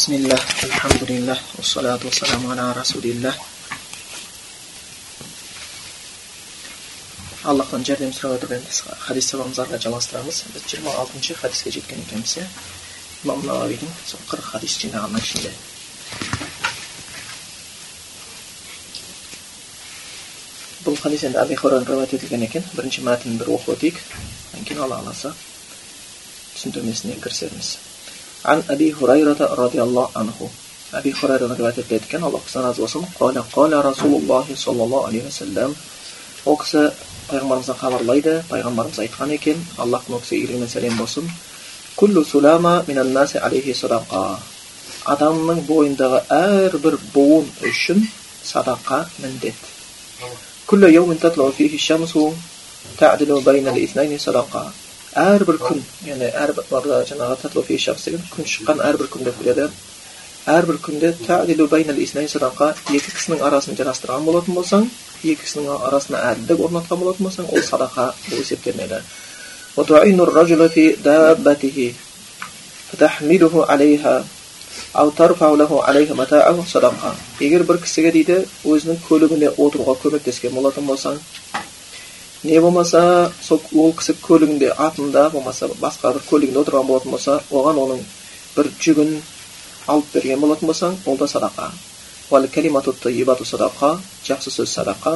Bismillah, elhamdülillah, ve salatu ala Resulillah. Аллахтан жәрдем сұрап отырған біз хадис сабағымызды ары қарай жалғастырамыз біз жиырма алтыншы хадиске жеткен екенбіз иә имам нааидің сол қырық хадис жинағының ішінде бұл хадис енді әби хуран рауат етілген екен бірінші мәтінін бір оқып өтейік одан кейін алла қаласа түсіндірмесіне кірісерміз عن أبي هريرة رضي الله عنه أبي هريرة rivoyat etayotgan allohdan rozi bo'lsin qola qola rasululloh sollallohu alayhi vasallam u kishi payg'ambarimizdan xabarlaydi payg'ambarimiz aytgan ekan allohni u kisiga iyg'lik salom bo'lsin kullu sulama minan nasi alayhi sadaqa odamning bo'yindagi har bir buvun uchun sadaqa mіндет kullu yawmin tatlu fihi shamsu ta'dilu bayna al-ithnayni sadaqa әрбір күн яғни әрбір жаңағы деген күн шыққан әрбір күн деп біледі әрбір күнде екі кісінің арасын жарастырған болатын болсаң екі кісінің арасына әділдік орнатқан болатын болсаң ол садақа болып есептелінеді егер бір кісіге дейді өзінің көлігіне отыруға көмектескен болатын болсаң не болмаса сол ол кісі көлігінде атында болмаса басқа бір көлігінде отырған болатын болса оған оның бір жүгін алып берген болатын болсаң ол да садақа. Жақсы сөз садақа.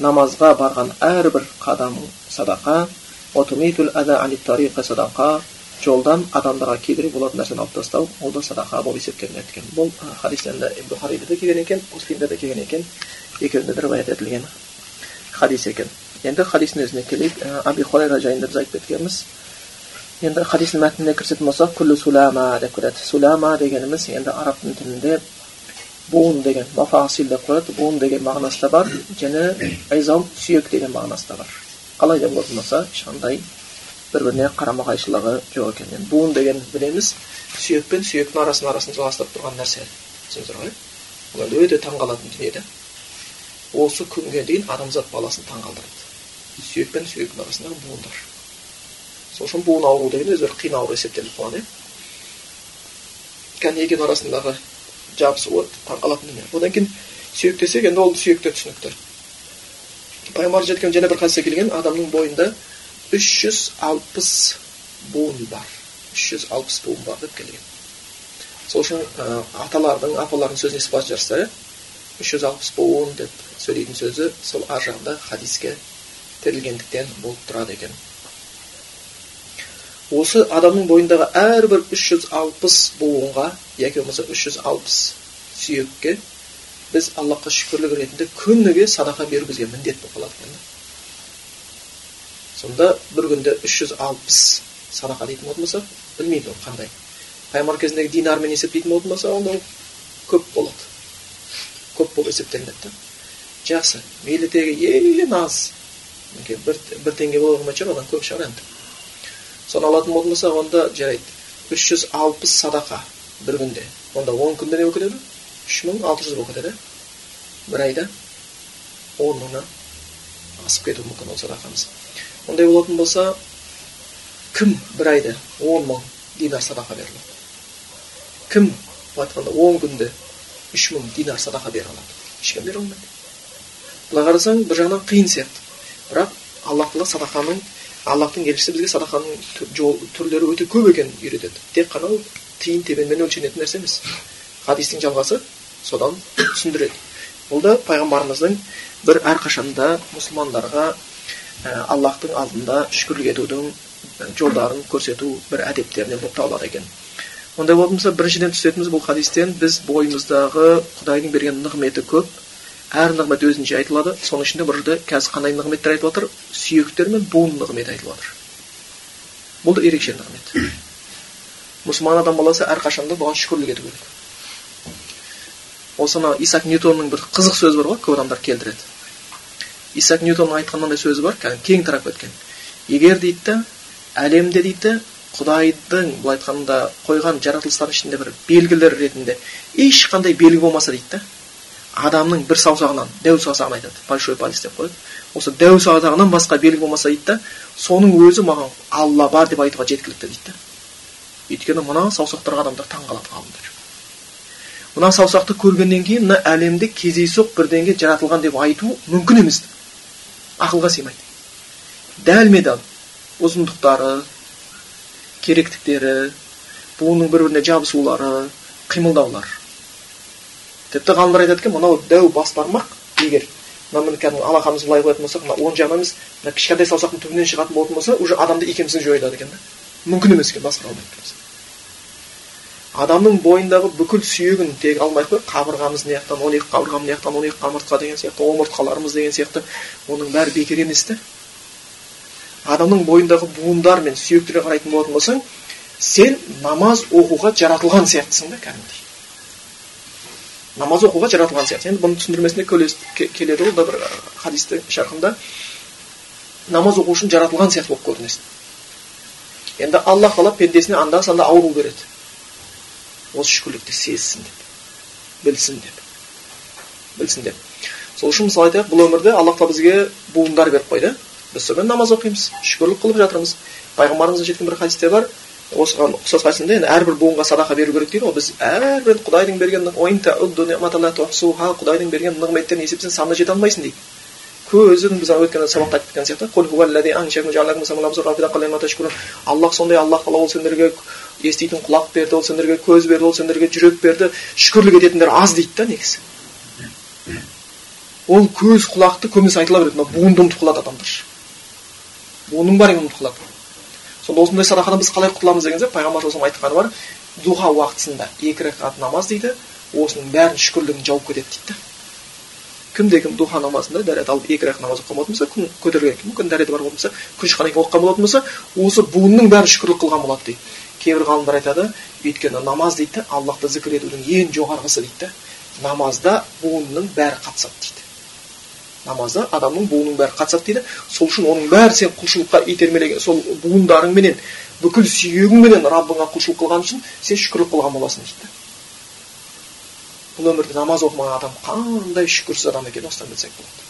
Намазға барған әрбір қадам садақа. Садақа. Жолдан адамдарға кедергі болатын нәрсені алып тастау ол да садақа болып есептелінеді екен бұл хадис енді бухариде де келген екен муслимде де келген екен екеуінде де риwayat етілген хадис екен. Енді хадистің өзіне келейік аби хурайра жайында біз айтып кеткенбіз енді хадистің мәтініне кірісетін болсақ күллі сулама деп келеді. Сулама дегеніміз енді араб тілінде буын деген мафасил деп қояды. Буын деген мағынасы да бар және айзам сүйек деген мағынасы да бар. Қалай да болатын болса ешқандай бір біріне қарама қайшылығы жоқ екен. Енді буын деген білеміз сүйек пен сүйектің арасының арасын жалғастырып тұрған нәрсе түсінесіздер ғой бұл енді өте таңқалатын дүние да осы күнге дейін адамзат баласын таңқалдырады сүйек пен сүйектің арасындағы буындар. Сол үшін буын ауру деген өзі бір қиын ауру есептеліп қалған иә. Өйткені екеуінің арасындағы жабысуы таңқалатын дүние. Одан кейін сүйек десек енді ол сүйек те түсінікті. Пайғамбар жеткен және бір хадисте келген адамның бойында үш жүз алпыс буын бар үш жүз алпыс буын бар деп келген сол үшін аталардың апалардың сөзіне исбат жасаса иә үш жүз алпыс буын деп сөйлейтін сөзі сол ар жағында хадиске тірілгендіктен болып тұрады екен осы адамның бойындағы әрбір 360 буынға яки болмаса 360 сүйекке біз аллахқа шүкірлік ретінде күніге садақа беру бізге міндет болып қалады. екен сонда бір күнде 360 садақа дейтін болатын болсақ білмеймін ол қандай. Пайғамбар кезіндегі динармен есептейтін болатын болса онда ол көп болады. Көп болып есептелінеді да. Жақсы. Мейлі тегі ең аз бір, бір теңге бола қоймайтын шығар одан көп шығар енді. Соны алатын болатын болсақ онда жарайды. үш жүз алпыс садақа бір күнде. Онда он күнде не болып кетеді? үш мың алты жүз болып кетеді. Бір айда он мыңнан асып кетуі мүмкін ол садақамыз. Ондай болатын болса кім бір айда он мың динар садақа бере алады кім былай айтқанда он күнде үш мың динар садақа бере алады ешкім бере алмайды былай қарасаң бір жағынан қиын сияқты бірақ аллах тағала садақаның аллахтың елшісі бізге садақаның жол түрлері өте көп екенін үйретеді тек қана ол тиын тебенмен өлшенетін нәрсе емес хадистің жалғасы содан түсіндіреді бұл да пайғамбарымыздың бір әрқашанда мұсылмандарға аллахтың алдында шүкірлік етудің жолдарын көрсету бір әдептерінен болып табылады екен ондай болатын болса біріншіден түсінетініміз бұл хадистен біз бойымыздағы құдайдың берген нығметі көп әр нығмет өзінше айтылады соның ішінде бұл жерде қазір қандай нығметтер айтылып жатыр сүйектер мен буын нығметі айтылып жатыр бұл да ерекше нығмет мұсылман адам баласы әрқашанда бұған шүкірлік ету керек осы анау исаак ньютонның бір қызық сөзі бар ғой көп адамдар келтіреді исаак ньютонның айтқан мынандай сөзі бар кәдімгі кең тарап кеткен егер дейді да әлемде дейді құдайдың былай айтқанда қойған жаратылыстардың ішінде бір белгілер ретінде ешқандай белгі болмаса дейді да адамның бір саусағынан дәу саусағын айтады большой палец деп қояды осы дәу саусағынан басқа белгі болмаса дейді да соның өзі маған алла бар деп айтуға жеткілікті дейді да өйткені мына саусақтарға адамдар таң қалады ғалымдар мына саусақты көргеннен кейін мына әлемде кездейсоқ бірдеңе жаратылған деп айту мүмкін емес ақылға сыймайды. Дәлме дәл ұзындықтары керектіктері буынның бір біріне жабысулары қимылдаулар. Тіпті ғалымдар айтады екен мынау дәу бас бармақ егер мына кәдімгі алақанымызды былай қоятын болсақ мына оң жағынан емес мына кішкентай саусақтың түбінен шығатын болатын болса уже адамды икемсіз жойылады екен да. Мүмкін емес екен басқара адамның бойындағы бүкіл сүйегін тек алмай ақ қой қабырғамыз мына жақтан он екі қабырға мына жақтан он екі қамыртқа деген сияқты омыртқаларымыз деген сияқты. Оның бәрі бекер емес та адамның бойындағы буындар мен сүйектерге қарайтын болатын болсаң сен намаз оқуға жаратылған сияқтысың да кәдімгідей. Намаз оқуға жаратылған сияқты. Енді бұның түсіндірмесіне келеді ғой да бір хадистің шарқында намаз оқу үшін жаратылған сияқты болып көрінесің. Енді аллах тағала пендесіне анда санда ауру береді. Осы шүкірлікті сезсін деп. Білсін деп. Білсін деп. Сол үшін мысалы айтайық бұл өмірде аллах тағала бізге буындар беріп қойды біз сонымен намаз оқимыз шүкірлік қылып жатырмыз. Пайғамбарымыздан жеткен бір хадисте бар. Осыған ұқсас қайсында енді әрбір буынға садақа беру керек дейді ғой. Біз әрбір құдайдың берген құдайдың берген нығметтерін есептесең санына жете алмайсың дейді. Көзін біз өткен сабақта айтып кеткен сияқты аллах сондай аллах тағала ол сендерге еститін құлақ берді ол сендерге көз берді ол сендерге жүрек берді шүкірлік ететіндер аз дейді да негізі ол көз құлақты көбінесе айтыла береді мына буынды ұмытып қалады адамдар буының бар ұмытып қалады сонда осындай садақадан біз қалай құтыламыз деген кезде пайғамбар айтқаны бар духа уақытысында екі ракат намаз дейді осының бәрін шүкірлігін жауып кетеді дейді да кімде кім духа намазында дәрет алып екі ракат намаз оқыған болатын болса күн көтерген мүмкін дәреті бар болатын болса күн шыққаннан кейін оқыған болатын болса осы буынның бәрі шүкірлік қылған болады дейді. Кейбір ғалымдар айтады өйткені намаз дейді аллахты зікір етудің ең жоғарғысы дейді. Да намазда буынның бәрі қатысады дейді. Намазда адамның буының бәрі қатысады дейді. Сол үшін оның бәрі сен құлшылыққа итермелеген сол буындарыңменен бүкіл сүйегіңменен раббыңа құлшылық қылған үшін сен шүкірлік қылған боласың дейді бұл өмірде намаз оқымаған адам қандай шүкірсіз адам екенін осыдан білсек болады.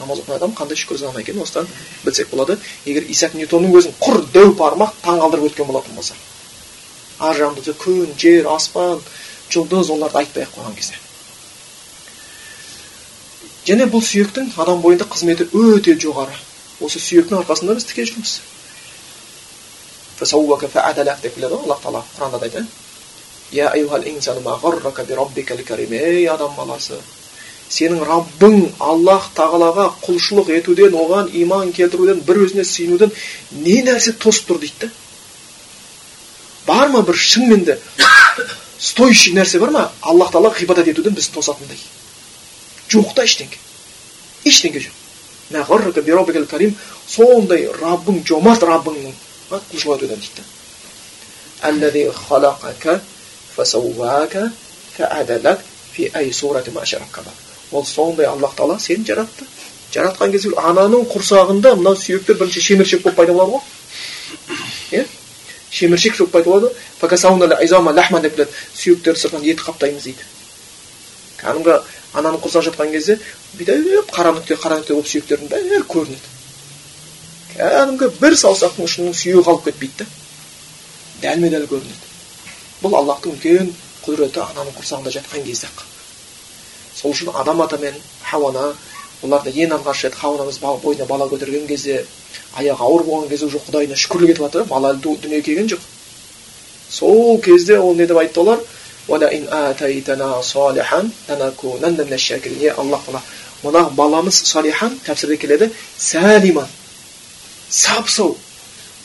Намаз оқымаған адам қандай шүкірсіз адам екенін осыдан білсек болады. Егер исаак ньютонның өзін құр дәу бармақ таңғалдырып өткен болатын болса ар жағында күн жер аспан жұлдыз оларды айтпай ақ қойған кезде және бұл сүйектің адам бойында қызметі өте жоғары осы сүйектің арқасында біз тіке жүрміз деп біледі ғой аллах тағала құранда да айтады ей адам баласы сенің раббың аллах тағалаға құлшылық етуден оған иман келтіруден бір өзіне сүйінуден не нәрсе тосып тұр дейді да бар ма бір шынымен де стоящий нәрсе бар ма аллах тағалаға ғибадат етуден бізді тосатындай жоқ та ештеңе ештеңе жоқ сондай раббың жомарт раббыңның құлшылық етуден дейді ол сондай аллах тағала сені жаратты. Жаратқан кезде ананың құрсағында мынау сүйектер бірінші шеміршек болып пайда болады ғой. Иә? Шеміршек болып пайда болады. Деп біледі. Сүйектерді сыртынан ет қаптаймыз дейді. Кәдімгі ананың құрсақ жатқан кезде бүйтіп қара нүкте қара нүкте болып сүйектердің бәрі көрінеді. Кәдімгі бір саусақтың ұшының сүйегі қалып кетпейді да дәлме дәл көрінеді бұл аллаһтың үлкен құдіреті ананың құрсағында жатқан кезде ақ сол үшін адам ата мен хауана оларды ең алғаш рет хауанамыз бойына бала көтерген кезде аяғы ауыр болған кезде уже құдайына шүкірлік етіп жатыр. Бала дүниеге келген жоқ. Сол кезде ол не деп айтты олар? Аллах тағала мына баламыз салихан тәпсірде келеді. Сәлиман сап сау.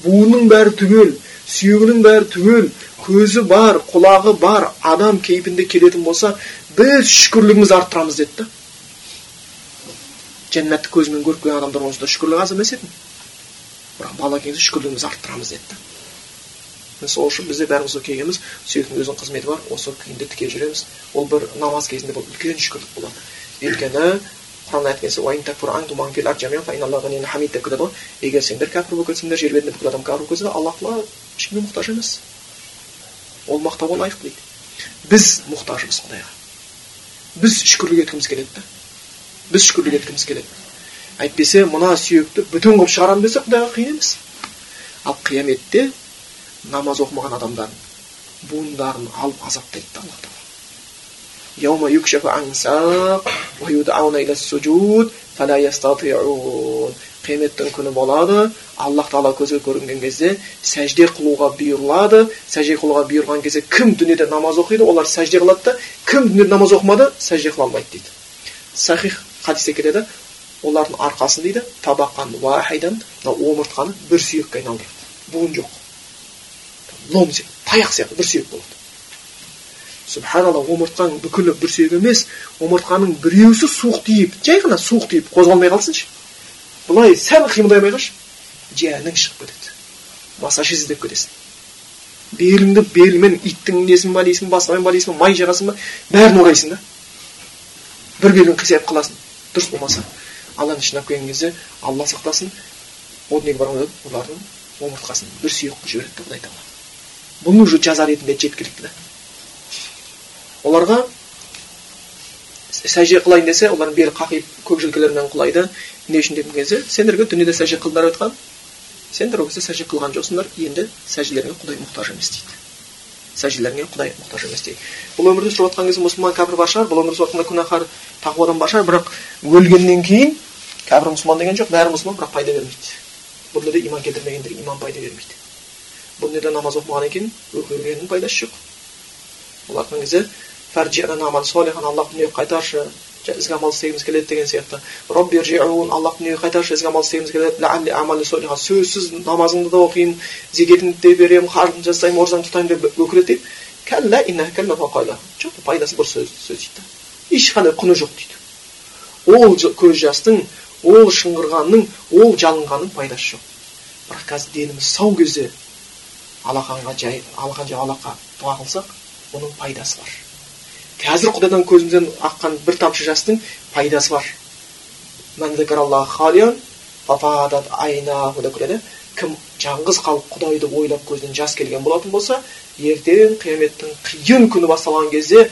Буынның бәрі түгел сүйегінің бәрі түгел көзі бар құлағы бар адам кейпінде келетін болса біз шүкірлігімізді арттырамыз деді да. Жәннатты көзімен көріп келген адамдар онсында шүкірлік аз емес еді. Бірақ бала кезде шүкірлігімізді арттырамыз деді да. Сол үшін бізде бәріміз келгенбіз сүйектің өзінің қызметі бар осы күйінде тіке жүреміз. Ол бір намаз кезінде бұл үлкен шүкірлік болады. Өйткені құран ғой. Егер сендер кәпір болып кетсеңдер жер бетінде бүкіл адам кәпір болып аллах тағала ешкімге мұқтаж емес. Ол мақтауға лайық дейді біз мұқтажымыз құдайға біз шүкірлік еткіміз келеді да біз шүкірлік еткіміз келеді әйтпесе мына сүйекті бүтін қылып шығарамын десе құдайға қиын емес ал қияметте намаз оқымаған адамдардың буындарын алып азаптайды да алла тағала қияметтің күні болады аллах тағала көзге көрінген кезде сәжде қылуға бұйырылады сәжде қылуға бұйырған кезде кім дүниеде намаз оқиды олар сәжде қылады да кім дүниеде намаз оқымады сәжде қыла алмайды дейді сахих хадисте келеді олардың арқасын дейді табақан уахидан мына омыртқаны бір сүйекке айналдырады буын жоқ лом таяқ сияқты бір сүйек болады субханалла омыртқаның бүкілі бір сүйек емес омыртқаның біреусі суық тиіп жай ғана суық тиіп қозғалмай қалсыншы былай сәл қимылдай алмай жәнің шығып кетеді массаж іздеп кетесің. Беліңді белмен иттің несін ба дейсің басқамен ба май жағасың ба? Бәрін орайсың да. Бір белін қисайып қаласың. Дұрыс болмаса алланың алып келген кезде алла сақтасын. О дүниеге барған олардың омыртқасын. Бір сүйек қылып жібереді да құдай тағала. Бұны уже жаза ретінде жеткілікті да. Оларға сәжде қылайын десе олардың белі қақиып көк желкелерімен құлайды. Не үшін деген кезде сендерге дүниеде сәжде қылыңдар деп айтқан сендер ол кезде сәжде қылған жоқсыңдар. Енді сәжделеріңе құдай мұқтаж емес дейді. Сәжделеріңе құдай мұқтаж емес дейді. Бұл өмірде сүріп жатқан кезде мұсылман кәпір бар шығар бұл өмірде сүріп жатқанда күнәһар тақуа адам бар шығар бірақ өлгеннен кейін кәпір мұсылман деген жоқ бәрі мұсылман бірақ пайда бермейді. Бұл дүниеде иман келтірмегендерге иман пайда бермейді. Бұл дүниеде намаз оқымағаннан кейін өлгеннің пайдасы жоқ. Аллах дүниеге қайтаршы ізгі амал істегіміз келеді деген сияқты робби аллах дүниеге қайтаршы ізгі амал істегіміз келеді сөзсіз намазыңды да оқимын зекетімді де беремін қаржымды жасаймын оразамды тұтаймын деп өкіреді дейді жоқ пайдасы бір сөз сөз дейді ешқандай құны жоқ дейді ол көз жастың ол шыңғырғанның ол жалынғанның пайдасы жоқ бірақ қазір деніміз сау кезде алақанға жай алақан жай алаққа дұға қылсақ оның пайдасы бар қазір құдайдан көзімізден аққан бір тамшы жастың пайдасы бар кім жалғыз қалып құдайды ойлап көзінен жас келген болатын болса ертең қияметтің қиын күні басталған кезде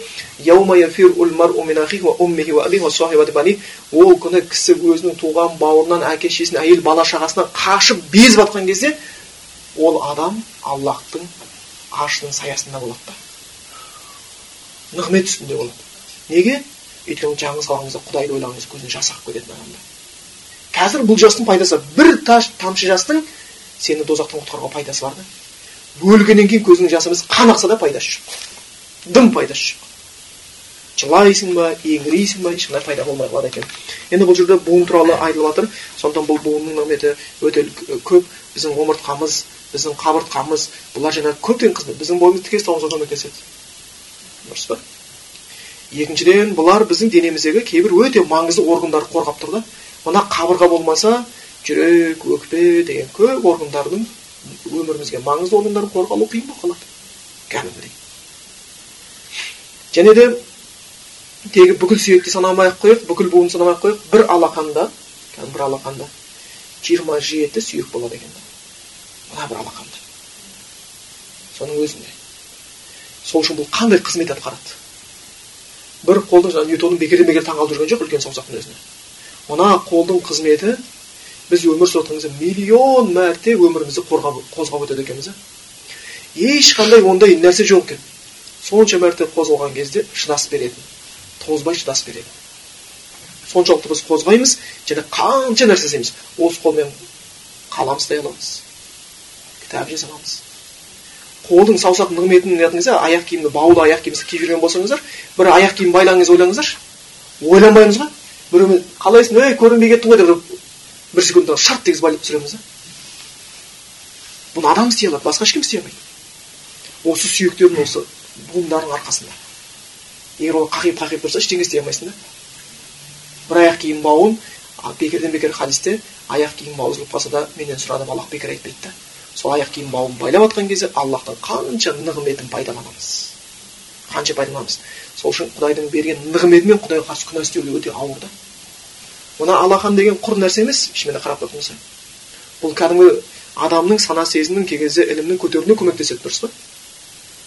ол күні кісі өзінің туған бауырынан әке шешесінен әйел бала шағасынан қашып безіп жатқан кезде ол адам аллахтың аршының саясында болады да нығмет үстінде болады неге өйткені қалған кезде құдайды ойлаған кезде көзінен жас ағып кететін адамда қазір бұл жастың пайдасы бір таш тамшы жастың сені дозақтан құтқаруға пайдасы бар да өлгеннен кейін көзіңнің жасы емес қан ақса да пайдасы жоқ дым пайдасы жоқ жылайсың ба еңірейсің ба ешқандай пайда болмай қалады екен енді бұл жерде буын туралы айтылып жатыр сондықтан бұл буынның нығметі өте көп біздің омыртқамыз біздің қабыртқамыз бұлар жаңағы көптеген қызмет біздің бойымызды тіке ұстауымызға көмектеседі дұрыс па? Екіншіден бұлар біздің денеміздегі кейбір өте маңызды органдарды қорғап тұр да. Мына қабырға болмаса жүрек өкпе деген көп органдардың өмірімізге маңызды органдардың қорғалуы қиын болып қалады. Кәдімгідей. Және де тегі бүкіл сүйекті санамай ақ қояйық бүкіл буынды санамай ақ қояйық. бір алақанда кәдімгі бір алақанда жиырма жеті сүйек болады екен мына бір алақанда. Соның өзінде. Сол үшін бұл қандай қызмет атқарады? бір қолдың жаңағы ньютонның бекерден бекер таңғалып жүрген жоқ үлкен саусақтың өзіне. Мына қолдың қызметі біз өмір сүріп миллион мәрте өмірімізді қорғап қозғап өтеді екенбіз ешқандай ондай нәрсе жоқ екен. Сонша мәрте қозғалған кезде шыдас беретін тозбай шыдас береді соншалықты біз қозғаймыз және қанша нәрсе жасаймыз осы қолмен қалам ұстай аламыз кітап жаза аламыз қолдың саусақ нығметін неғатын кезде аяқ киімді баулы аяқ киім киіп жүрген болсаңыздар бір аяқ киім байлаған кезде ойлаңыздаршы. Ойланбаймыз ғой біреумен қалайсың ей көрінбей кеттің ғой деп бір секундта шарт дегізіп байлап түсіреміз да. Бұны адам істей алады басқа ешкім істей алмайды. Осы сүйектердің осы буындардың арқасында. Егер ол қақиып қақиып тұрса ештеңе істей алмайсың да. Бір аяқ киім бауын бекерден бекер хадисте аяқ киім бауы үзіліп қалса да менен сұра деп аллах бекер айтпайды да. Сол аяқ киім бауын байлап жатқан кезде аллахтың қанша нығметін пайдаланамыз. Қанша пайдаланамыз. Сол үшін құдайдың берген нығметімен құдайға қарсы күнә істеу өте ауыр да. Мына алақан деген құр нәрсе емес? Шынымен қарап тұрсаң бұл кәдімгі адамның сана сезімнің кей кезде ілімнің көтерілуіне көмектеседі дұрыс па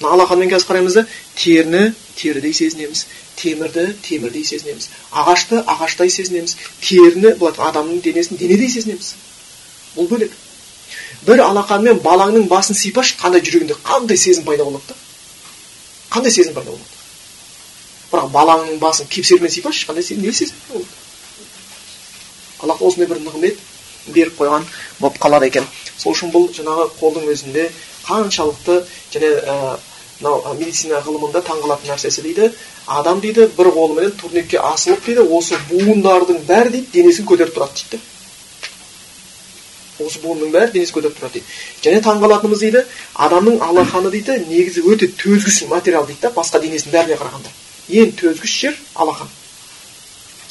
мына алақанмен қазір қараймыз да теріні терідей сезінеміз темірді темірдей сезінеміз ағашты ағаштай сезінеміз теріні бұл адамның денесін денедей сезінеміз. Бұл бөлек. Бір алақанмен балаңның басын сипашы қандай жүрегінде қандай сезім пайда болады да қандай сезім пайда болады бірақ балаңның басын кепсермен сипашы қандай не сезім болады аллах осындай бір нығмет беріп қойған болып қалады екен сол үшін бұл жаңағы қолдың өзінде қаншалықты және мынау медицина ғылымында таңғалатын нәрсесі дейді адам дейді бір қолыменен турникке асылып дейді осы буындардың бәрі дейді денесін көтеріп тұрады дейді осы буынның бәрі денесін көтеріп тұрады дейді. Және таңғалатынымыз дейді адамның алақаны дейді негізі өте төзгіш материал дейді да басқа денесінің бәріне қарағанда. Ең төзгіш жер алақан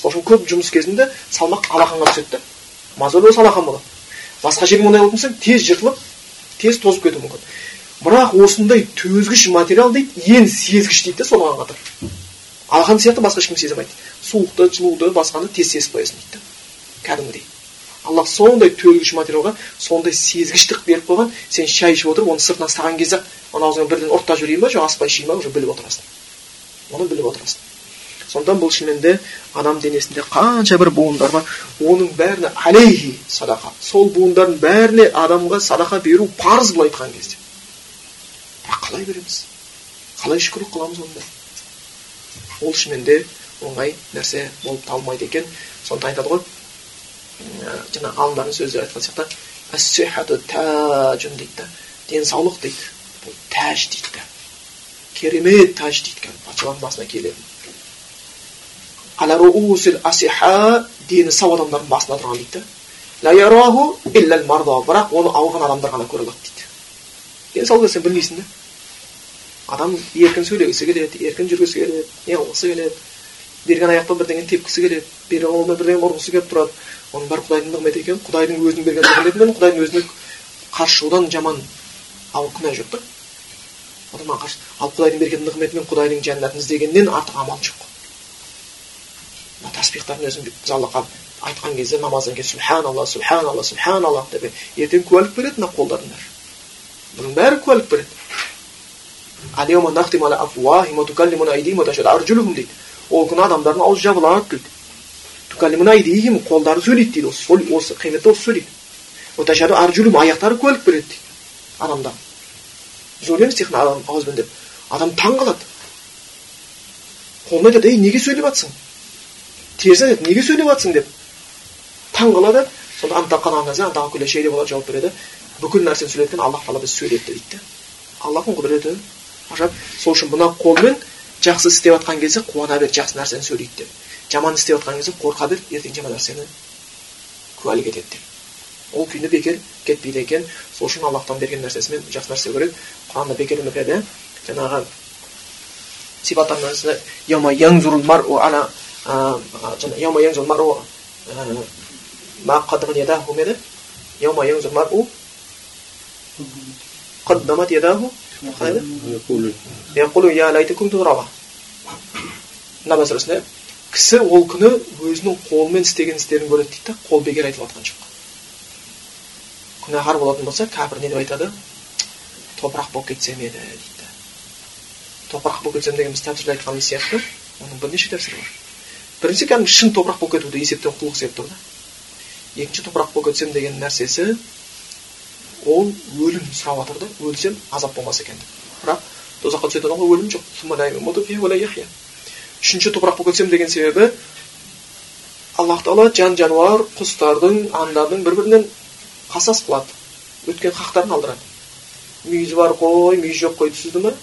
сол үшін көп жұмыс кезінде салмақ алақанға түседі да. Мозоль осы алақан болады. Басқа жерге ондай болатын болсаң тез жыртылып тез тозып кетуі мүмкін. Бірақ осындай төзгіш материал дейді ең сезгіш дейді да сонымен қатар. Алақан сияқты басқа ешкім сезе алмайды суықты жылуды басқаны тез сезіп қоясың дейді да. Кәдімгідей. Аллах сондай төзгіш материалға сондай сезгіштік беріп қойған сен шай ішіп отырып оны сыртынан ұстаған кезде ақ оны аузыңа бірден ұрттап жіберейін ба жоқ аспай ішейін ба уже біліп отырасың оны біліп отырасың сондықтан бұл шынымен де адам денесінде қанша бір буындар бар оның бәріне алейхи садақа сол буындардың бәріне адамға садақа беру парыз былай айтқан кезде бірақ қалай береміз қалай шүкірлік қыламыз онда ол шынымен де оңай нәрсе болып табылмайды екен сондықтан айтады ғой жаңа ғалымдардың сөзі айтқан сияқты тәжун дейді да денсаулық дейді бұл тәж дейді да керемет тәж дейді кәдімгі патшалардың басына келеді дені сау адамдардың басында тұрған дейді да бірақ оны ауырған адамдар ғана көре алады дейді денсаулық сен білмейсің да адам еркін сөйлегісі келеді еркін жүргісі келеді не қылғысы келеді берген аяқпен бірдеңені тепкісі келеді берген қолмен бірдеңе ұрғысы келіп тұрады оның бәрі құдайдың нығметі екен құдайдың өзінің берген нығметімен құдайдың өзіне қарсы шығудан жаман ал күнә жоқ та одан қарсы ал құдайдың берген нығметімен құдайдың жәннатын іздегеннен артық амал жоқ мына таспихтардың өзін залда қалып айтқан кезде намаздан кейін субханалла субханалла субханалла деп ертең куәлік береді мына қолдардың бәрі бұның бәрі куәлік береді. Дейді. Ол күні адамдардың аузы жабылады дейді. Айдихим қолдары сөйлейді дейді. Осы осы қияметте осы сөйлейді. Аржулум аяқтары куәлік береді дейді адамдар біз ойлаймыз тек қана ауызбен деп. Адам таң қалады. Қолына айтады ей неге сөйлеп жатсың теріс айтады неге сөйлеп жатсың деп. Таң қалады. Сонда деп олар жауап береді. Бүкіл нәрсені сөйлеткен аллах тағала бізді сөйлетті дейді. Да аллахтың құдіреті. Ғажап сол үшін мына қолмен жақсы істеп жатқан кезде қуана бер жақсы нәрсені сөйлейді деп жаман істеп жатқан кезде қорқа бер ертең жаман нәрсені куәлік етеді деп ол күйінде бекер кетпейді екен сол үшін аллахтан берген нәрсесімен жақсы нәрсе көреді құранда бекер емепеді жаңағы сипаттарынан قدمت يداه يقول يا ليت كنت ترابا намаз сүресінде кісі ол күні өзінің қолымен істеген істерін көреді дейді да қол бекер айтылып жатқан жоқ күнәһар болатын болса кәпір не деп айтады топырақ болып кетсем еді дейді топырақ болып кетсем деген біз тәпсірде айтқанымыз сияқты оның бірнеше тәпсірі бар. Бірінші кәдімгі шын топырақ болып кетуді есептен құтылғысы келіп тұр да. Екінші топырақ болып кетсем деген нәрсесі ол өлім сұрап жатыр да өлсем азап болмас екен деп. Бірақ тозаққа түсетін ғой өлім жоқ. Үшінші топырақ болып кетсем деген себебі аллах тағала жан жануар құстардың аңдардың бір бірінен қасас қылады өткен хақтарын алдырады мүйізі бар қой мүйізі жоқ қой түсірді ма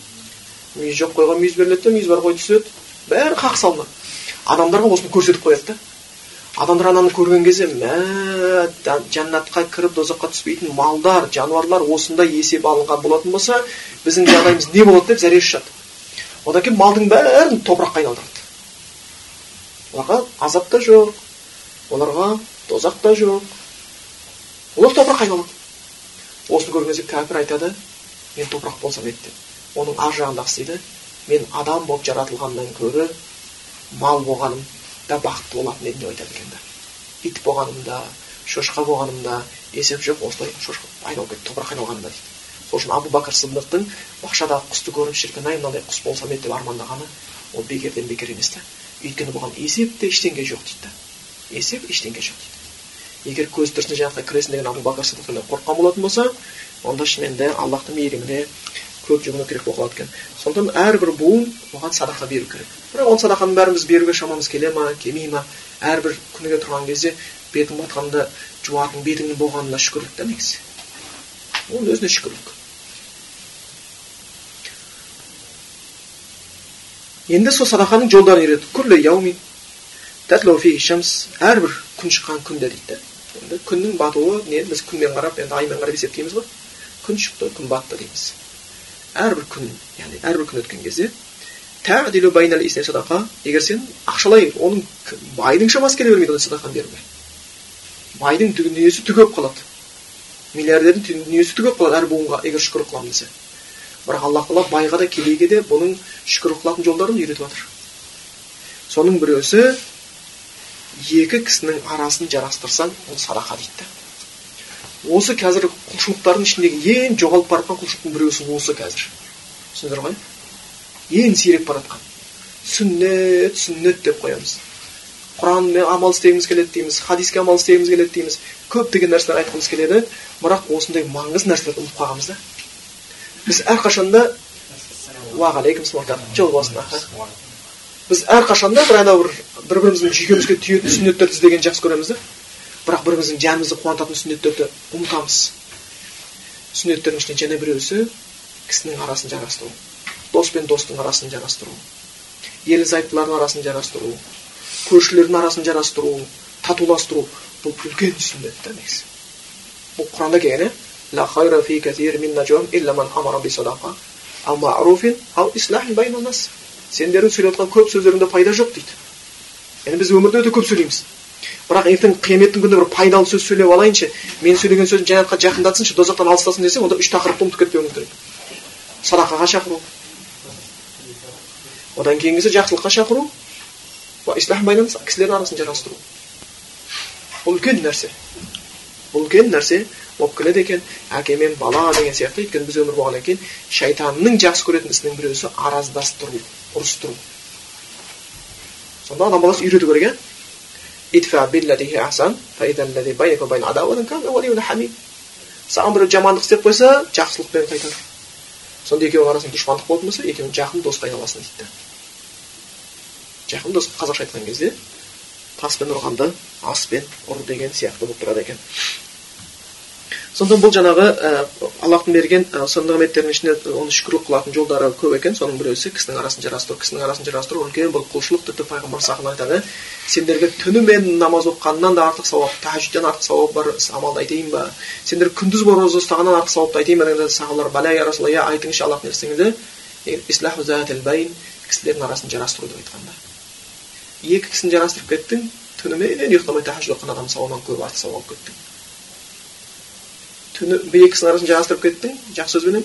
мүйізі жоқ қойға мүйіз беріледі да мүйізі бар қой түседі бәрі хақ салынады адамдарға осыны көрсетіп қояды да адамдар ананы көрген кезде мә жәннатқа кіріп дозаққа түспейтін малдар жануарлар осындай есеп алынған болатын болса біздің жағдайымыз не болады деп зәре шашады одан кейін малдың бәрін топыраққа айналдырады. Оларға азап та жоқ оларға дозақ та жоқ. Олар топыраққа айналады. Осыны көрген кезде кәпір айтады мен топырақ болсам еді деп оның ар жағындағысы дейді мен адам болып жаратылғаннан гөрі мал болғаным да бақытты болатын едім деп айтады екен да ит болғанымда шошқа болғанымда есеп жоқ осылай шошқа айналып кетті топырақ айналғанымда дейді. Сол үшін абу бәкір сыдықтың бақшадағы құсты көріп шіркін ай мынандай құс болсам еді деп армандағаны ол бекерден бекер емес та өйткені бұған есеп те ештеңе жоқ дейді да есеп ештеңе жоқ дейді. Егер көзі тірісінде жәннатқа кіресің деген абу сыдықтан қорыққан болатын болса онда шынымен де аллахтың мейіріміне көп жүгіну керек болып қалады екен. Сондықтан әрбір буын оған садақа беру керек. Бірақ ол садақаның бәрін біз беруге шамамыз келе ма келмей ма? Әрбір күніге тұрған кезде бетің батқанда жуатын бетіңнің болғанына шүкірлік та негізі ол өзіне шүкірлік. Енді сол садақаның жолдарын үйретті әрбір күн шыққан күнде дейді енді күннің батуы не біз күнмен қарап енді аймен қарап есептейміз ғой күн шықты күн батты дейміз әрбір күн яғни әрбір күн өткен кезде садақа егер сен ақшалай оның байдың шамасы келе бермейді ондай садақаны беруге байдың дүниесі түгеп қалады миллиардердің дүниесі түгеп қалады әр буынға егер шүкір қыламын десе бірақ алла тағала байға да кедейге де бұның шүкір қылатын жолдарын үйретіп жатыр. Соның біреусі екі кісінің арасын жарастырсаң ол садақа дейді. Да осы қазір құлшылықтардың ішіндегі ең жоғалып бара жатқан құлшылықтың біреусі осы қазір. Түсіндіңіздер ғой? Ең сиреп бара жатқан сүннет сүннет деп қоямыз. Құранмен амал істегіміз келеді дейміз хадиске амал істегіміз келеді дейміз. Көптеген нәрселер айтқымыз келеді бірақ осындай маңызды нәрселерді ұмытып қалғанбыз да. Біз әрқашанда уағалейкум жол болсын біз әрқашанда бір анау бір бір біріміздің жүйкемізге тиетін сүннеттерді іздегенді жақсы көреміз да бірақ бір біріміздің жанымызды қуантатын сүннеттерді ұмытамыз сүннеттердің ішінде және біреусі кісінің арасын жарастыру дос пен достың арасын жарастыру ерлі зайыптылардың арасын жарастыру көршілердің арасын жарастыру татуластыру бұл үлкен сүннет та негізі бұл құранда келген иә сендердің сөйлеп жатқан көп сөздеріңде пайда жоқ дейді яғни біз өмірде өте көп сөйлейміз бірақ ертең қияметтің күнінде бір пайдалы сөз сөйлеп алайыншы мен сөйлеген сөзім жәннатқа жақындатсыншы тозақтан алыстасын десең онда үш тақырыпты ұмытып кетпеуіміз керек садақаға шақыру одан кейінгісі жақсылыққа шақыру кісілердің арасын жарастыру бұл үлкен нәрсе бұл үлкен нәрсе болып келеді екен. Әке мен бала деген сияқты өйткені біз өмір болғаннан кейін шайтанның жақсы көретін ісінің біреусі араздастыру ұрыстыру. Сонда адам баласы үйрету керек иә саған біреу жамандық істеп қойса жақсылықпен қайтар. Сонда екеуінің арасында дұшпандық болатын болса екеуің жақын досқа айналасың дейді жақын дос қазақша айтқан кезде таспен ұрғанды аспен ұр деген сияқты болып тұрады екен. Сондықтан бұл жаңағы ә, аллахтың берген ә, сондай nimetтердің ішінде оны шүкірлік қылатын жолдары көп екен. Соның біреусі кісінің арасын жарастыру кісінің арасын жарастыру. Үлкен бір құлшылық тіпті пайғамбар айтады. Сендерге түнімен намаз оқығаннан да артық сауап тәжүдтен артық сауап бар амалды айтайын ба? Сендер күндіз бойы роза ұстағаннан артық сауапты айтайын ба? дегенде сахабалар бәлә я расулалла иә айтыңызшы аллахтың елшісіңізді кісілердің арасын жарастыру деп айтқанда. Екі кісіні жарастырып кеттің түнімен ұйықтамай тәхажүд оқыған адамның сауабынан көп артық сауап алып кеттің. Түні бір екісінің арасын жарастырып кеттің жақсы сөзбенен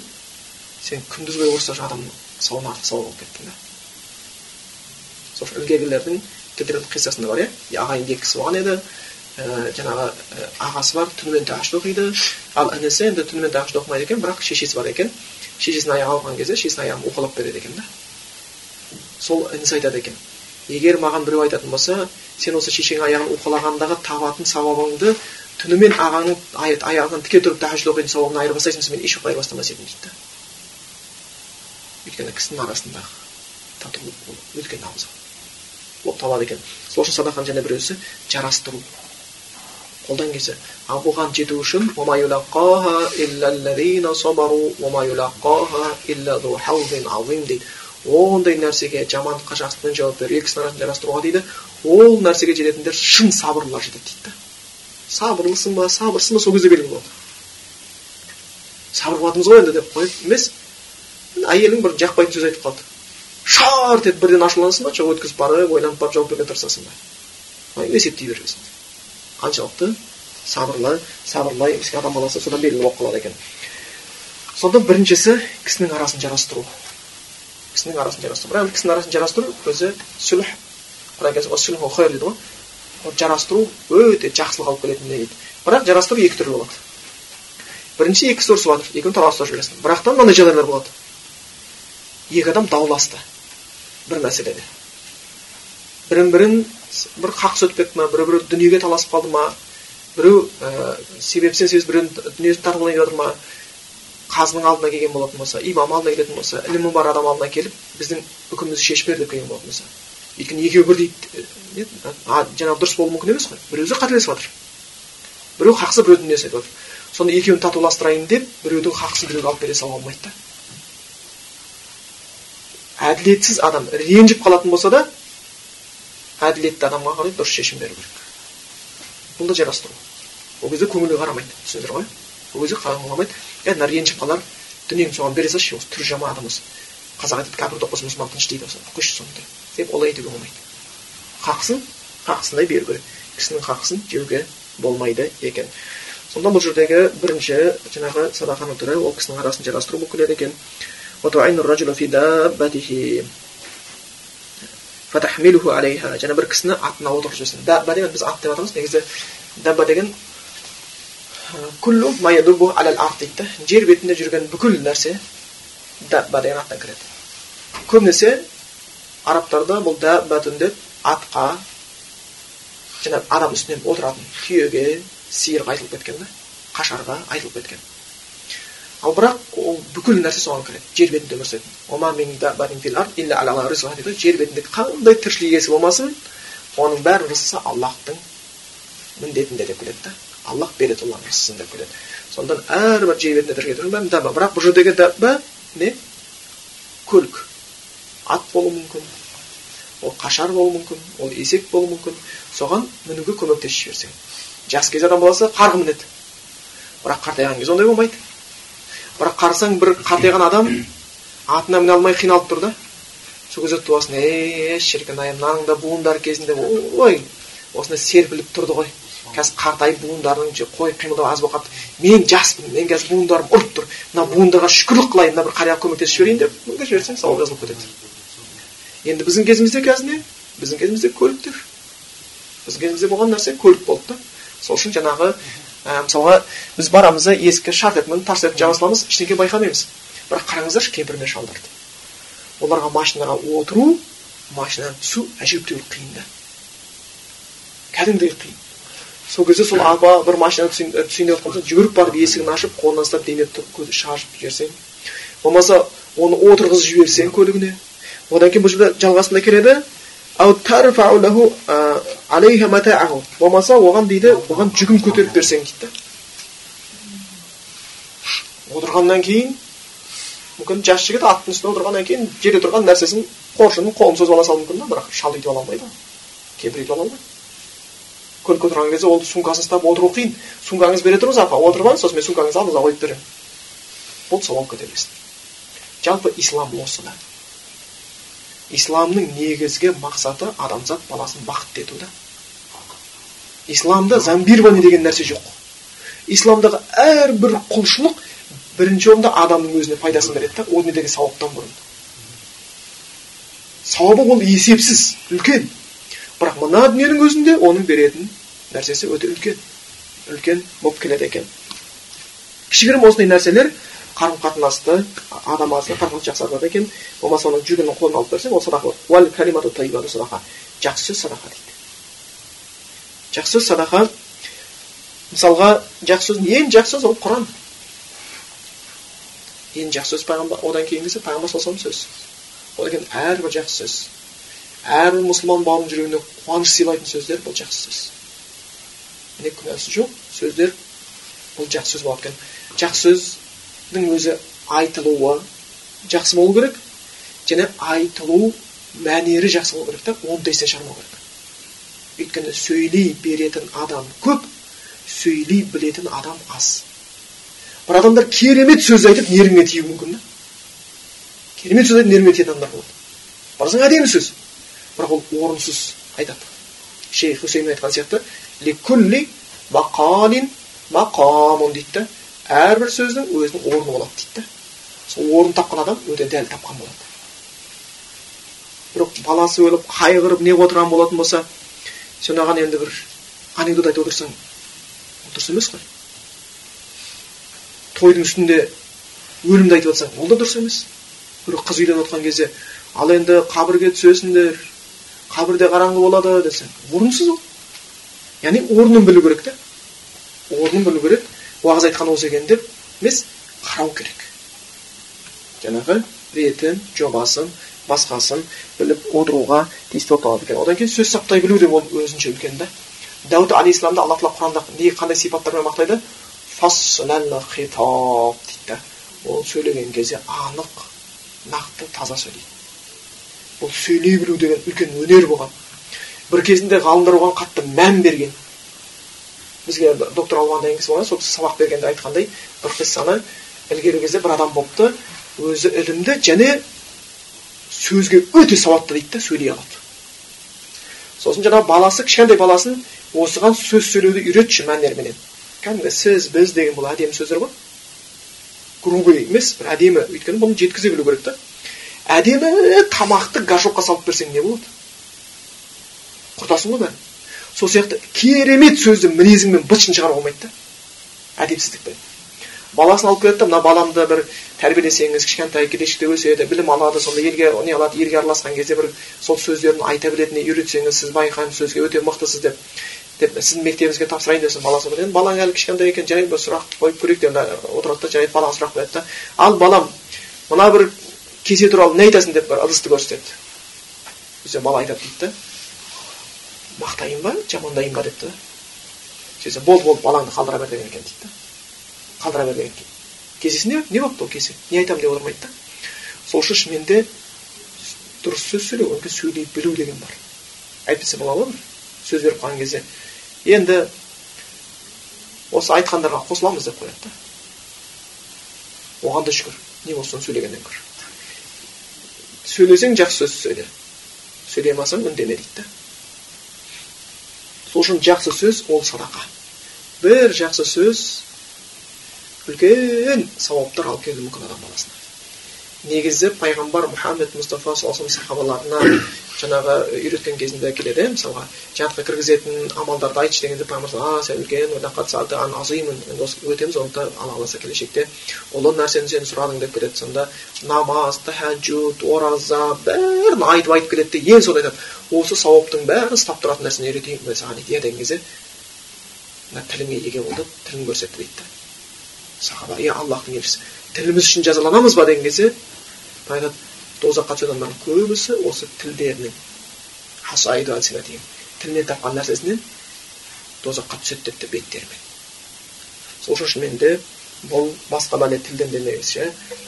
сен күндіз бойы ұрыста адамның сауабын артық сауап алып кеттің да сол үшін ілгергілердің тідрдің қиссасында бар иә. Ағайынды екі кісі болған еді. Ә, жаңағы ә, ағасы бар түнімен тәхажүд оқиды. Ал інісі енді түнімен тәхажүд оқымайды екен бірақ шешесі бар екен. Шешесінің аяғы ауырған кезде шешесінің аяғын уқалап береді екен да сол інісі айтады екен егер маған біреу айтатын болса сен осы шешеңнің аяғын уқалағандағы табатын сауабыңды түнімен ағаңның аяғынан тіке тұрып тәхажүд оқитын сауабын айырбастайсың мен еш уақыт айырбастамас едім дейді да өйткені кісінің арасындағы татулық ол үлкен абзал болып табылады екен. Сол үшін садақаның және біреусі жарастыру. Қолдан келсе ал бұған жету үшін дейді. Ондай нәрсеге жамандыққа жақсылықпен жауап беру екі кісінің жарастыруға дейді. Ол нәрсеге жететіндер шын сабырлылар жетеді дейді да сабырлысың ба сабырсың ба сол кезде белгілі болады сабыр қылатынбыз ғой енді деп қойып емес. Әйелің бір жақпайтын сөз айтып қалды. Шарт етіп бірден ашуланасың ба жоқ өткізіп барып ойланып барып жауап беруге тырысасың ба? Есептей бересің қаншалықты сабырлы сабырлай адам баласы содан белгілі болып қалады екен. Сонда біріншісі кісінің арасын жарастыру. Кісінің арасын жарастыру. Бірақ кісінің арасын жарастыру өзі сүлх. Дейді ғой. Жарастыру өте жақсылық алып келетін дейді. Бірақ жарастыру екі түрлі болады. Бірінші екі ұрысып жатыр екеуін таласып жүресің бірақ та мынандай жағдайлар болады. Екі адам дауласты. Бір мәселеде. Бірін бірін бір қақ кетті ма бір бірі дүниеге таласып қалды ма біреу ә, себепсіз сөз біреудің дүниесін тартып алайын жатыр ма қазының алдына келген болатын болса имам алдына келетін болса ілімі бар адам алдына келіп біздің үкімімізді шешіп бер деп келген болатын болса. Өйткені екеуі бірдей жаңағы дұрыс болуы мүмкін емес қой. Біреуі қателесіп жатыр біреу хақсыз біреудің дүниесін айтып жатыр сонда екеуін татуластырайын деп біреудің хақсын біреуге алып бере салуға болмайды да. Әділетсіз адам ренжіп қалатын болса да әділетті адамға қарай дұрыс шешім беру керек. Бұл да жарастыру ол кезде көңілге қарамайды түсіндіңіздер ғой. Ол кезде қарамайды е мына ренжіп қалар дүниеңді соған бере салшы осы түрі жаман адам осы қазақ айтады кәпір тоқпас мұсылман тыныш дейді қойшы соны деп олай айтуге болмайды хақысын хақысындай беру керек кісінің хақысын жеуге болмайды екен сонда бұл жердегі бірінші жаңағы садақаның түрі ол кісінің арасын жарастыру болып келеді екен және бір кісіні атына отырғызып жіберсін дабба деген біз ат деп атаймыз негізі дабба деген дейді да жер бетінде жүрген бүкіл нәрсе дабба деген аттан кіреді көбінесе арабтарда бұл даббатун деп атқа жаңағы адам үстінен отыратын түйеге сиырға айтылып кеткен да қашарға айтылып кеткен ал бірақ ол бүкіл нәрсе соған кіреді жер бетінде өмір сүретін жер бетінде қандай тіршілік иесі болмасын оның бәрін рызқысы аллахтың міндетінде деп келеді да аллах береді олардың рызқысын деп келеді сондықтан әрбір жер бетінде бәрін даба бірақ бұл жердегі даба не көлік ат болуы мүмкін ол қашар болуы мүмкін ол есек болуы мүмкін. Соған мінуге көмектесіп жіберсең жас кез адам болса қарғын мінеді. Бірақ қартайған кезде ондай болмайды. Бірақ қарасаң бір қартайған адам атына міне алмай қиналып тұр да. Сол кезде туасың е шіркін ай мынаның да буындары кезінде ой осындай серпіліп тұрды ғой. Қазір қартайып буындарың қой қимылдау аз болып қалыпты мен жаспын мен қазір буындарым ұрып тұр. Мына буындарға шүкірлік қылайын мына бір қарияға көмектесіп жіберейін деп жіберсең сауап жазылып кетеді. Енді біздің кезімізде қазір не біздің кезімізде көліктер біздің кезімізде болған нәрсе көлік болды да сол үшін жаңағы ә, мысалға біз барамыз да есікке шарт етіп тарс етіп жаба саламыз ештеңе байқамаймыз бірақ қараңыздаршы кемпір мен шалдарды оларға машинаға отыру машинадан түсу әжептәуір қиын да кәдімгідей қиын сол кезде сол апа бір машинаға түсейін, деп жатқан жүгіріп барып есігін ашып қолынан ұстап демеп көзі шашып жіберсең болмаса оны отырғызып жіберсең көлігіне одан кейін бұл жерде жалғасында келеді болмаса оған дейді оған жүгін көтеріп берсең дейді да отырғаннан кейін мүмкін жас жігіт аттың үстінде отырғаннан кейін жерде тұрған нәрсесін қоржынын қолын созып ала салуы мүмкін да бірақ шал өйтіп ала алмайды кемпір өйтіп ала алмайды көлікке отырған кезде ол сумкасын ұстап отыру қиын сумкаңызды бере тұрыңыз апа отырып алыңыз сосын мен сумкаңызды алдыңызға қойып беремін болды сол алып кете бересің жалпы ислам осы да исламның негізгі мақсаты адамзат баласын бақытты ету да. Исламда замбирвани деген нәрсе жоқ. Исламдағы әрбір құлшылық бірінші орында адамның өзіне пайдасын береді да о дүниедегі сауаптан бұрын. Сауабы ол есепсіз үлкен. Бірақ мына дүниенің өзінде оның беретін нәрсесі өте үлкен. Үлкен болып келеді екен. Кішігірім осындай нәрселер қарым қатынасты адам арасында қарым қатынасты жақсартады екен болмаса оның жүгінің қолына алып берсең ол садақа жақсы сөз садақа дейді жақсы сөз садақа мысалға жақсы сөз ең жақсы сөз ол құран ең жақсы сөз пайғамбар одан кейінгісі пайғамбар саллаллаху сөз одан кейін әрбір жақсы сөз әрбір мұсылман бауырының жүрегіне қуаныш сыйлайтын сөздер бұл жақсы сөз міне күнәсі жоқ сөздер бұл жақсы сөз болады екен жақсы сөз өзі айтылуы жақсы болу керек. Және айтылу мәнері жақсы болу керек та естен шығармау керек. Өйткені сөйлей беретін адам көп сөйлей білетін адам аз. Бір адамдар керемет сөз айтып нервіңе тиюі мүмкін да. Керемет сөз айтып нервіңе тиетін адамдар болады. Барсаң әдемі сөз. Бірақ ол орынсыз айтады. Шейх хусейн айтқан сияқты дейді да әрбір сөздің өзінің орны болады дейді да сол орнын тапқан адам өте дәл тапқан болады. Бірақ баласы өліп қайғырып не отырған болатын болса сен оған енді бір анекдот айтып отырсаң ол дұрыс емес қой. Тойдың үстінде өлімді айтып жатсаң ол да дұрыс емес. Біреу қыз үйленіп жатқан кезде ал енді қабірге түсесіңдер қабірде қараңғы болады десең орынсыз ол. Яғни орнын білу керек та орнын білу керек. Уағыз айтқан осы екен деп емес қарау керек жаңағы ретін жобасын басқасын біліп отыруға тиісті болып табылады екен одан кейін сөз саптай білу де ол өзінше үлкен да дәуд алейхисаламды алла тағала құранда не қандай сипаттармен мақтайды хитаб дейді да ол сөйлеген кезде анық нақты таза сөйлейді бұл сөйлей білу деген үлкен өнер болған бір кезінде ғалымдар оған қатты мән берген бізге доктор алуан деген сол кісі сабақ бергенде айтқандай бір қиссаны ілгергі кезде бір адам болыпты өзі ілімді және сөзге өте сауатты дейді да сөйлей алады сосын жаңағы баласы кішкентай баласын осыған сөз сөйлеуді үйретші мәнерменен кәдімгі сіз біз деген бұл әдемі сөздер ғой грубый емес бір әдемі. Өйткені бұны жеткізе білу керек та. Әдемі тамақты горшокқа салып берсең не болады? Құртасың ғой бәрін сол сияқты керемет сөзді мінезіңмен бытшын шығаруға болмайды да. Әдепсіздікпен баласын алып келеді да мына баламды бір тәрбиелесеңіз кішкентай келешекте өседі білім алады сонда елге не алады елге араласқан кезде бір сол сөздерін айта білетініне үйретсеңіз сіз байқаймын сөзге өте мықтысыз деп деп сіздің мектебіңізге тапсырайын десем баласы енді балаң әлі кішкентай екен жарайды бір сұрақ қойып көрейік деп отырады да жарайды балаға сұрақ қояды да ал балам мына бір кесе туралы не айтасың? деп бір ыдысты көрсетеді. Сөйтсе бала айтады дейді да. Мақтайын ба жамандайын ба депті да сөйтсе болды болды балаңды қалдыра бер деген екен дейді да қалдыра бер деген кесесі не не болыпты ол кесе не айтамын деп отырмайды да сол үшін шынымен де дұрыс сөз сөйлеу одан кейін сөйлей білу деген бар әйтпесе болады ғой сөз беріп қалған кезде енді осы айтқандарға қосыламыз деп қояды да оған да шүкір не болсын сөйлегеннен гөрі сөйлесең жақсы сөз сөйле сөйлей алмасаң үндеме дейді да сол үшін жақсы сөз ол садақа. Бір жақсы сөз үлкен сауаптар алып келуі мүмкін адам баласына. Негізі пайғамбар мұхаммед мұстафа саллаллаху сахабаларына жаңағы үйреткен кезінде келеді. Иә мысалға жәннатқа кіргізетін амалдарды айтшы дегенде пайғамбар а үлкен енді осы өтеміз оны да алла қаласа келешекте. Ұлы нәрсені сен сұрадың деп келеді. Сонда намаз тахаджуд ораза бәрін айтып айтып келеді де ең соңында айтады. Осы сауаптың бәрін ұстап тұратын нәрсені үйретейін бе саған? Дейді иә деген кезде мына тіліңе еге бол деп тілін көрсетті дейді да сахаба иә аллахтың елшісі тіліміз үшін жазаланамыз ба деген кезде айтады тозаққа түсетін адамдардың көбісі осы тілдерінің тілінен тапқан нәрсесінен тозаққа түседі депті беттерімен сол үшін шынымен бұл басқа бәле тілден демеңіз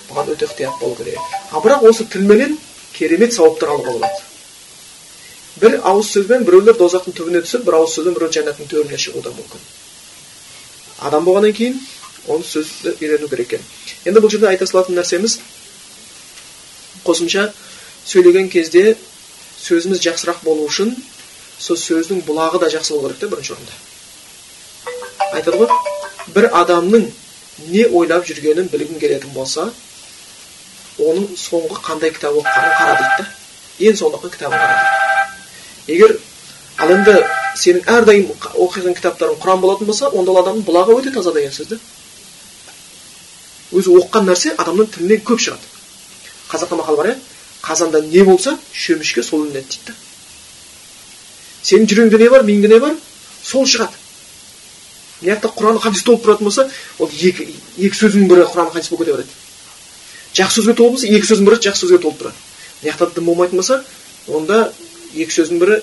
бұған өте ықтият болу керек. А бірақ осы тілменен керемет сауаптар алуға болады бір ауыз сөзбен біреулер тозақтың түбіне түсіп бір ауыз сөзбен біреу жәннаттың төріне шығуы да мүмкін. Адам болғаннан кейін ол сөзді үйрену керек екен енді бұл жерде айта салатын нәрсеміз қосымша сөйлеген кезде сөзіміз жақсырақ болу үшін сол сөздің бұлағы да жақсы болу керек та бірінші орында айтады ғой бір адамның не ойлап жүргенін білгің келетін болса оның соңғы қандай кітап оқығанын қара дейді да ең соңғы кітабын қара дейді егер ал енді сенің әрдайым оқиған кітаптарың құран болатын болса онда ол адамның бұлағы өте таза деген сөз да өзі оқыған нәрсе адамның тілінен көп шығады. Қазақта мақал бар иә? Қазанда не болса шөмішке сол ілінеді дейді да. Сенің жүрегіңде не бар миыңда не бар? Сол шығады мына құран хадис толып тұратын болса ол екі екі сөздің бірі құран хадис болып кете береді. Жақсы сөзге толы болса екі сөздің бірі жақсы сөзге толып тұрады. Мына жақта дым болмайтын болса онда екі сөздің бірі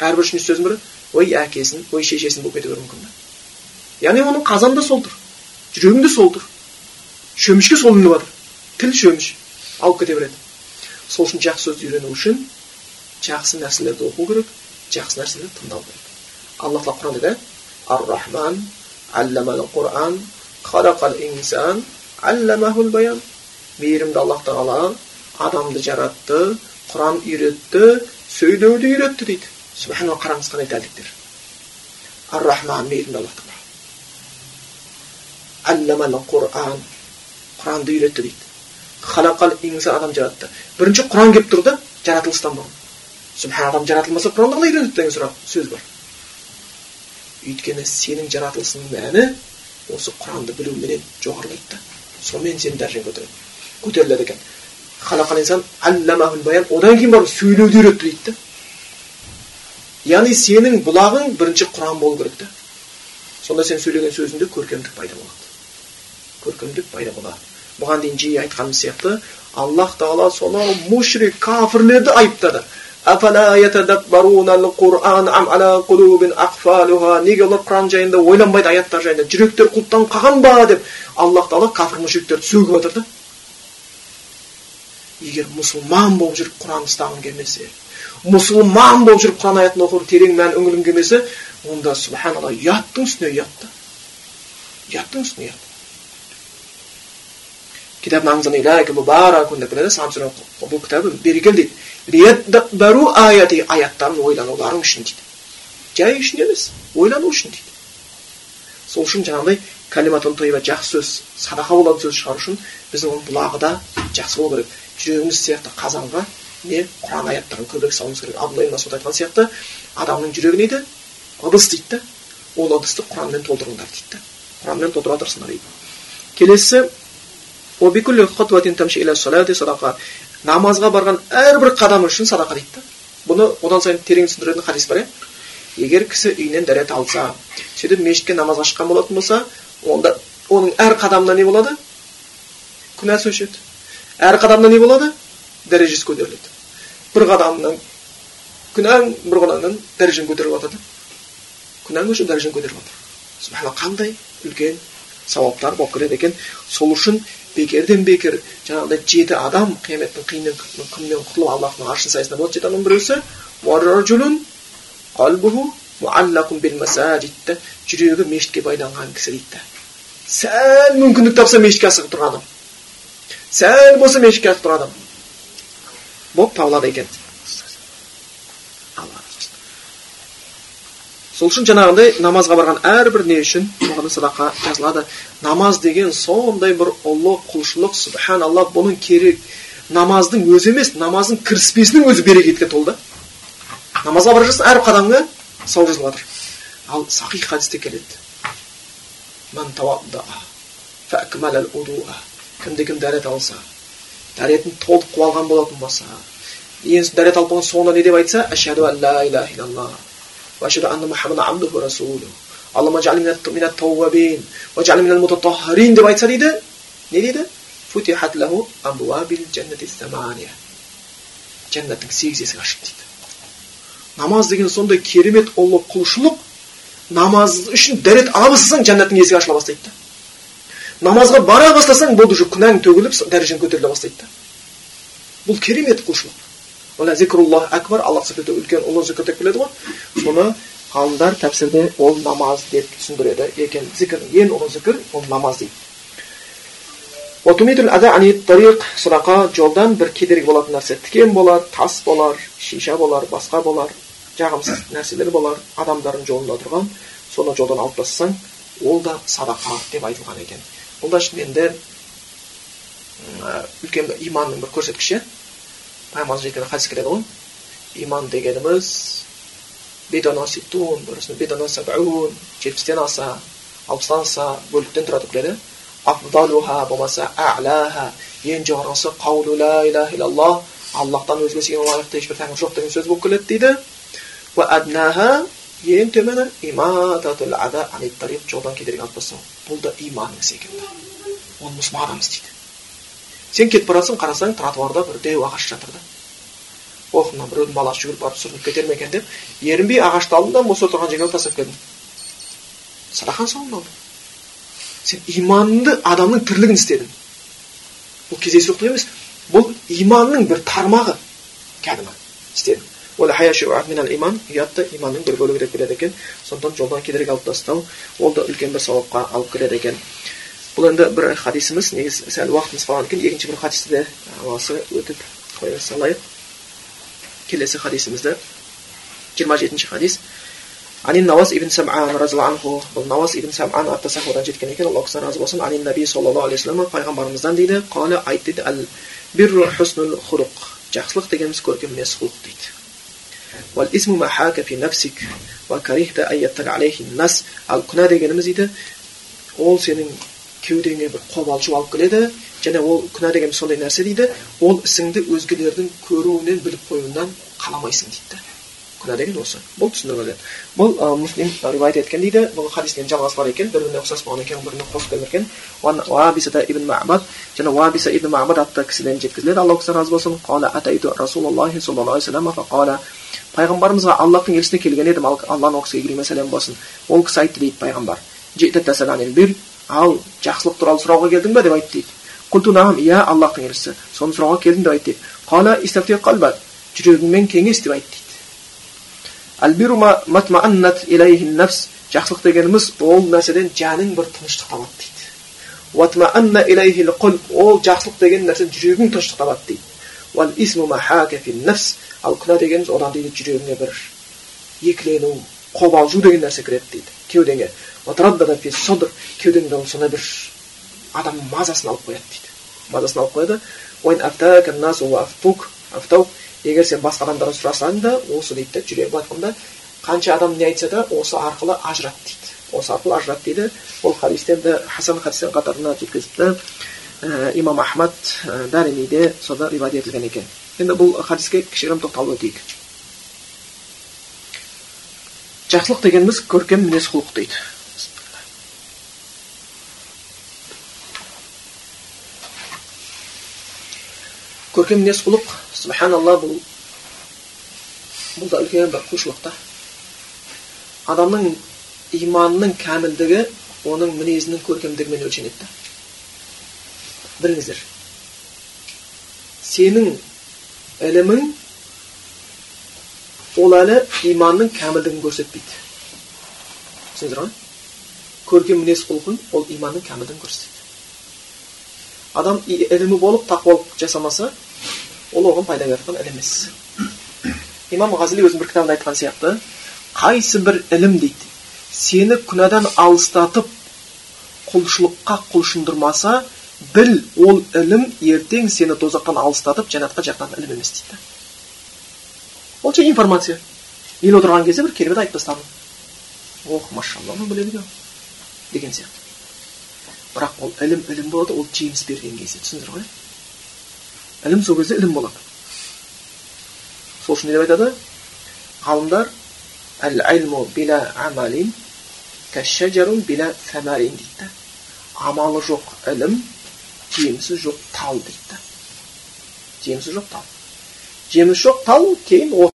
әрбір үшінші сөздің бірі ой әкесін ой шешесін болып кете беруі мүмкін да. Яғни оның қазанында сол тұр жүрегінде сол тұр. Шөмішке сол ілініп жатыр тіл шөміш алып кете береді сол үшін жақсы сөзді үйрену үшін жақсы нәрселерді оқу керек жақсы нәрселерді тыңдау керек алла тағала құран дейді ар рахман алламал құран халақал инсан алламахул баян мейірімді аллах тағала адамды жаратты құран үйретті сөйлеуді үйретті дейді субханалла қараңыз қандай дәлдіктер ар рахман мейірімді аллах тағала алламал құран құранды үйретті дейді халақал инсан адам жаратты бірінші құран келіп тұр да жаратылыстан бұрын субхан адам жаратылмаса құранды қалай үйренеді деген сұрақ сөз бар өйткені сенің жаратылысыңның мәні осы құранды білуменен жоғарылайды да сонымен сенің дәрежең көтереді көтеріледі екен халақал инсан баян одан кейін барып сөйлеуді үйретті дейді да яғни сенің бұлағың бірінші құран болу керек та сонда сен сөйлеген сөзіңде көркемдік пайда болады көркемдік пайда болады бұған дейін жиі айтқанымыз сияқты аллах тағала сонау мушрик кафірлерді айыптады. Неге олар құран жайында ойланбайды аяттар жайында? Жүректер құлыптан қалған ба? деп аллах тағала кәпір мушриктерді сөгіп жатыр да егер мұсылман болып жүріп құранды ұстағың келмесе мұсылман болып жүріп құран аятын оқып терең мән үңілгің келмесе онда субханалла ұяттың үстіне ұят та ұяттың үстіне ұят кітап деп біледі самсурен бұл кітабы берекелі дейді аяти аяттарын ойлануларың үшін дейді жай үшін емес ойлану үшін дейді сол үшін жаңағыдай кәлиматун тойба жақсы сөз садақа болатын сөз шығару үшін біз оның бұлағы да жақсы болу керек жүрегіміз сияқты қазанға не құран аяттарын көбірек салуымыз керек абдулла масуд айтқан сияқты адамның жүрегі не дейді ыдыс дейді да ол ыдысты құранмен толтырыңдар дейді да құранмен толтыра тұрсыңдар дейді келесі намазға барған әрбір қадам үшін садақа дейді да бұны одан сайын терең түсіндіретін хадис бар иә егер кісі үйінен дәрет алса сөйтіп мешітке намазға шыққан болатын болса онда оның әр қадамына не болады күнәсі өшеді әр қадамда не болады дәрежесі көтеріледі бір қадамнан күнәң бір қадамнан дәрежең көтеріп жатыр күнәң үшін дәрежең көтеріп жатыр қандай үлкен сауаптар болып келеді екен сол үшін бекерден бекер жаңағыдай жеті адам қияметтің қиын күнінен құтылып аллахтың аршын саясында болады жеті адамның біреусі жүрегі мешітке байланған кісі дейді сәл мүмкіндік тапса мешітке асығып тұрған адам сәл болса мешітке асығып тұрған адам болып табылады екен сол үшін жаңағындай намазға барған әрбір не үшін оған садақа жазылады. Намаз деген сондай бір ұлы құлшылық субханалла бұның керек. Намаздың өзі емес намаздың кіріспесінің өзі берекетке толды. Намазға бара жатсың әр қадамыңа сауап жазылып жатыр ал сахих хадисте келеді. Кімде кім дәрет алса дәретін толық қылып алған болатын болса ең дәрет алып болған соңында не деп айтса وأشهد أن محمدا عبده ورسوله اللهم اجعلني من التوابين واجعلني من المتطهرين деп айтса дейді не дейді футихат лаху абуабил джаннати самания жәннаттың сегіз есігі ашылды дейді намаз деген сондай керемет ұлы құлшылық намаз үшін дәрет ала бастасаң жәннаттың есігі ашыла бастайды да намазға бара бастасаң болды уже күнәң төгіліп дәрежең көтеріле бастайды да бұл керемет құлшылық зикруллах әкбар аллах зікірді үлкен ұлы зікір деп келеді ғой. Соны ғалымдар тәпсірде ол намаз деп түсіндіреді. Екен зікір ең ұлы зікір ол намаз дейді. Жолдан бір кедергі болатын нәрсе. Тікен болар тас болар шиша болар басқа болар жағымсыз нәрселер болар. Адамдардың жолында тұрған соны жолдан алып тастасаң ол да садақа деп айтылған екен. Бұл да шынымен үлкен иманның бір көрсеткіші. пайғамбарымыз жеткен хадис келеді ғой иман дегеніміз жетпістен аса алпыстан аса бөліктен тұрады деп келеді афдалуха болмаса алаха ең жоғарғысы қаулу ла иляха иллаллах аллахтан өзге сенген лайықты ешбір тәңір жоқ деген сөз болып келеді дейді ең төмені имататул ада жолдан кедергі алып тастау бұл да иманның ісі екен оны мұсылман адам істейді Сен кетіп бара жатсың қарасаң тротуарда бір дәу ағаш жатыр да. Ох мына біреудің баласы жүгіріп барып сүрініп кетер ме екен деп ерінбей ағашты алдым да мусор тұрған жерге тастап келдім. Садақаң сауабын алдым. Сен иманды адамның тірлігін істедің. Бұл кездейсоқтық емес бұл иманның бір тармағы кәдімгі істедің. Иман иманның бір бөлігі деп келеді екен. Сондықтан жолдан кедергі алып тастау ол да үлкен бір сауапқа алып келеді екен бұл енді бір хадисіміз негізі сәл уақытымыз қалған екен екінші бір хадисті де осы өтіп қоя салайық келесі хадисімізді жиырма жетінші хадис Анин Навас ибн Сам'ан разиаллаху бұл Навас ибн Сам'ан атты сахабадан жеткен екен алла кісіден разы болсын анин наби саллаллаху алейхи вассалам пайғамбарымыздан дейді қала айт дейді әл бирру хуснул хулуқ жақсылық дегеніміз көркем мінез құлық дейді والاسم ما حاك في نفسك وكرهت أن يطلع عليه الناس ал күнә дегеніміз дейді ол сенің кеудеңе бір қобалжу алып келеді. Және ол күнә деген сондай нәрсе дейді. Ол ісіңді өзгелердің көруінен біліп қоюынан қаламайсың дейді. Күнә деген осы. Бұл түсіндірілген бұл муслим риуаят еткен дейді. Бұл хадистен жалғасы бар екен. Бір біріне ұқсас болған екен біріне қосып келген екен уабиса ибн мабад және уабиса ибн мабад атты кісіден жеткізіледі. Алла кісі разы болсын. Қала атайту расулаллахи саллаллаху алейхи пайғамбарымызға аллахтың елшісіне келген едім. Алланың ол кісіге сәлем болсын. Ол кісі айтты дейді пайғамбар. Ал жақсылық туралы сұрауға келдің ба деп айтты дейді. Құлту наам иә аллахтың елшісі соны сұрауға келдім деп айтты. Дейді қала қалба жүрегіңмен кеңес деп айтты дейді. Жақсылық дегеніміз ол нәрседен жаның бір тыныштық табады дейді. Ол жақсылық деген нәрседен жүрегің тыныштық табады дейді. Ал күнә дегеніміз одан дейді жүрегіңе бір екілену қобалжу деген нәрсе кіреді дейді. Кеудеңе кеудеңде сондай бір адам мазасын алып қояды дейді. Мазасын алып қояды. Егер сен басқа адамдардан сұрасаң да осы дейді да жүрегі былай қанша адам не айтса да осы арқылы ажырат дейді. Осы арқылы ажырат дейді. Бұл хадисті енді хасан хадистің қатарына жеткізіпті ә, имам ахмад ә, даримиде сода етілген екен. Енді бұл хадиске кішігірім тоқталып өтейік. Жақсылық дегеніміз көркем мінез құлық дейді. Көркем мінез құлық субханалла бұл бұл да үлкен бір құлшылық та. Адамның иманының кәмілдігі оның мінезінің көркемдігімен өлшенеді да біліңіздер. Сенің ілімің ол әлі иманның кәмілдігін көрсетпейді. Түсіндіңіздер ма көркем мінез құлқың ол иманның кәмілдігін көрсетеді. Адам ілімі болып тақуалық жасамаса ол оған пайда беріп жатқан ілім емес имам ғазили өзінің бір кітабында айтқан сияқты қайсы бір ілім дейді сені күнәдан алыстатып құлшылыққа құлшындырмаса біл ол ілім ертең сені тозақтан алыстатып жәннатқа жаққан ілім емес дейді ол тек информация ел отырған кезде бір керемет айтып тастадым ох машалла біледі деген сияқты бірақ ол ілім ілім болады ол жеміс берген кезде түсіндіңіздер ғой? ілім сол кезде ілім болады. Сол үшін не деп айтады? Ғалымдар әл ілму амалин амалы жоқ ілім жемісі жоқ тал дейді. Жемісі жоқ тал жемісі жоқ тал кейін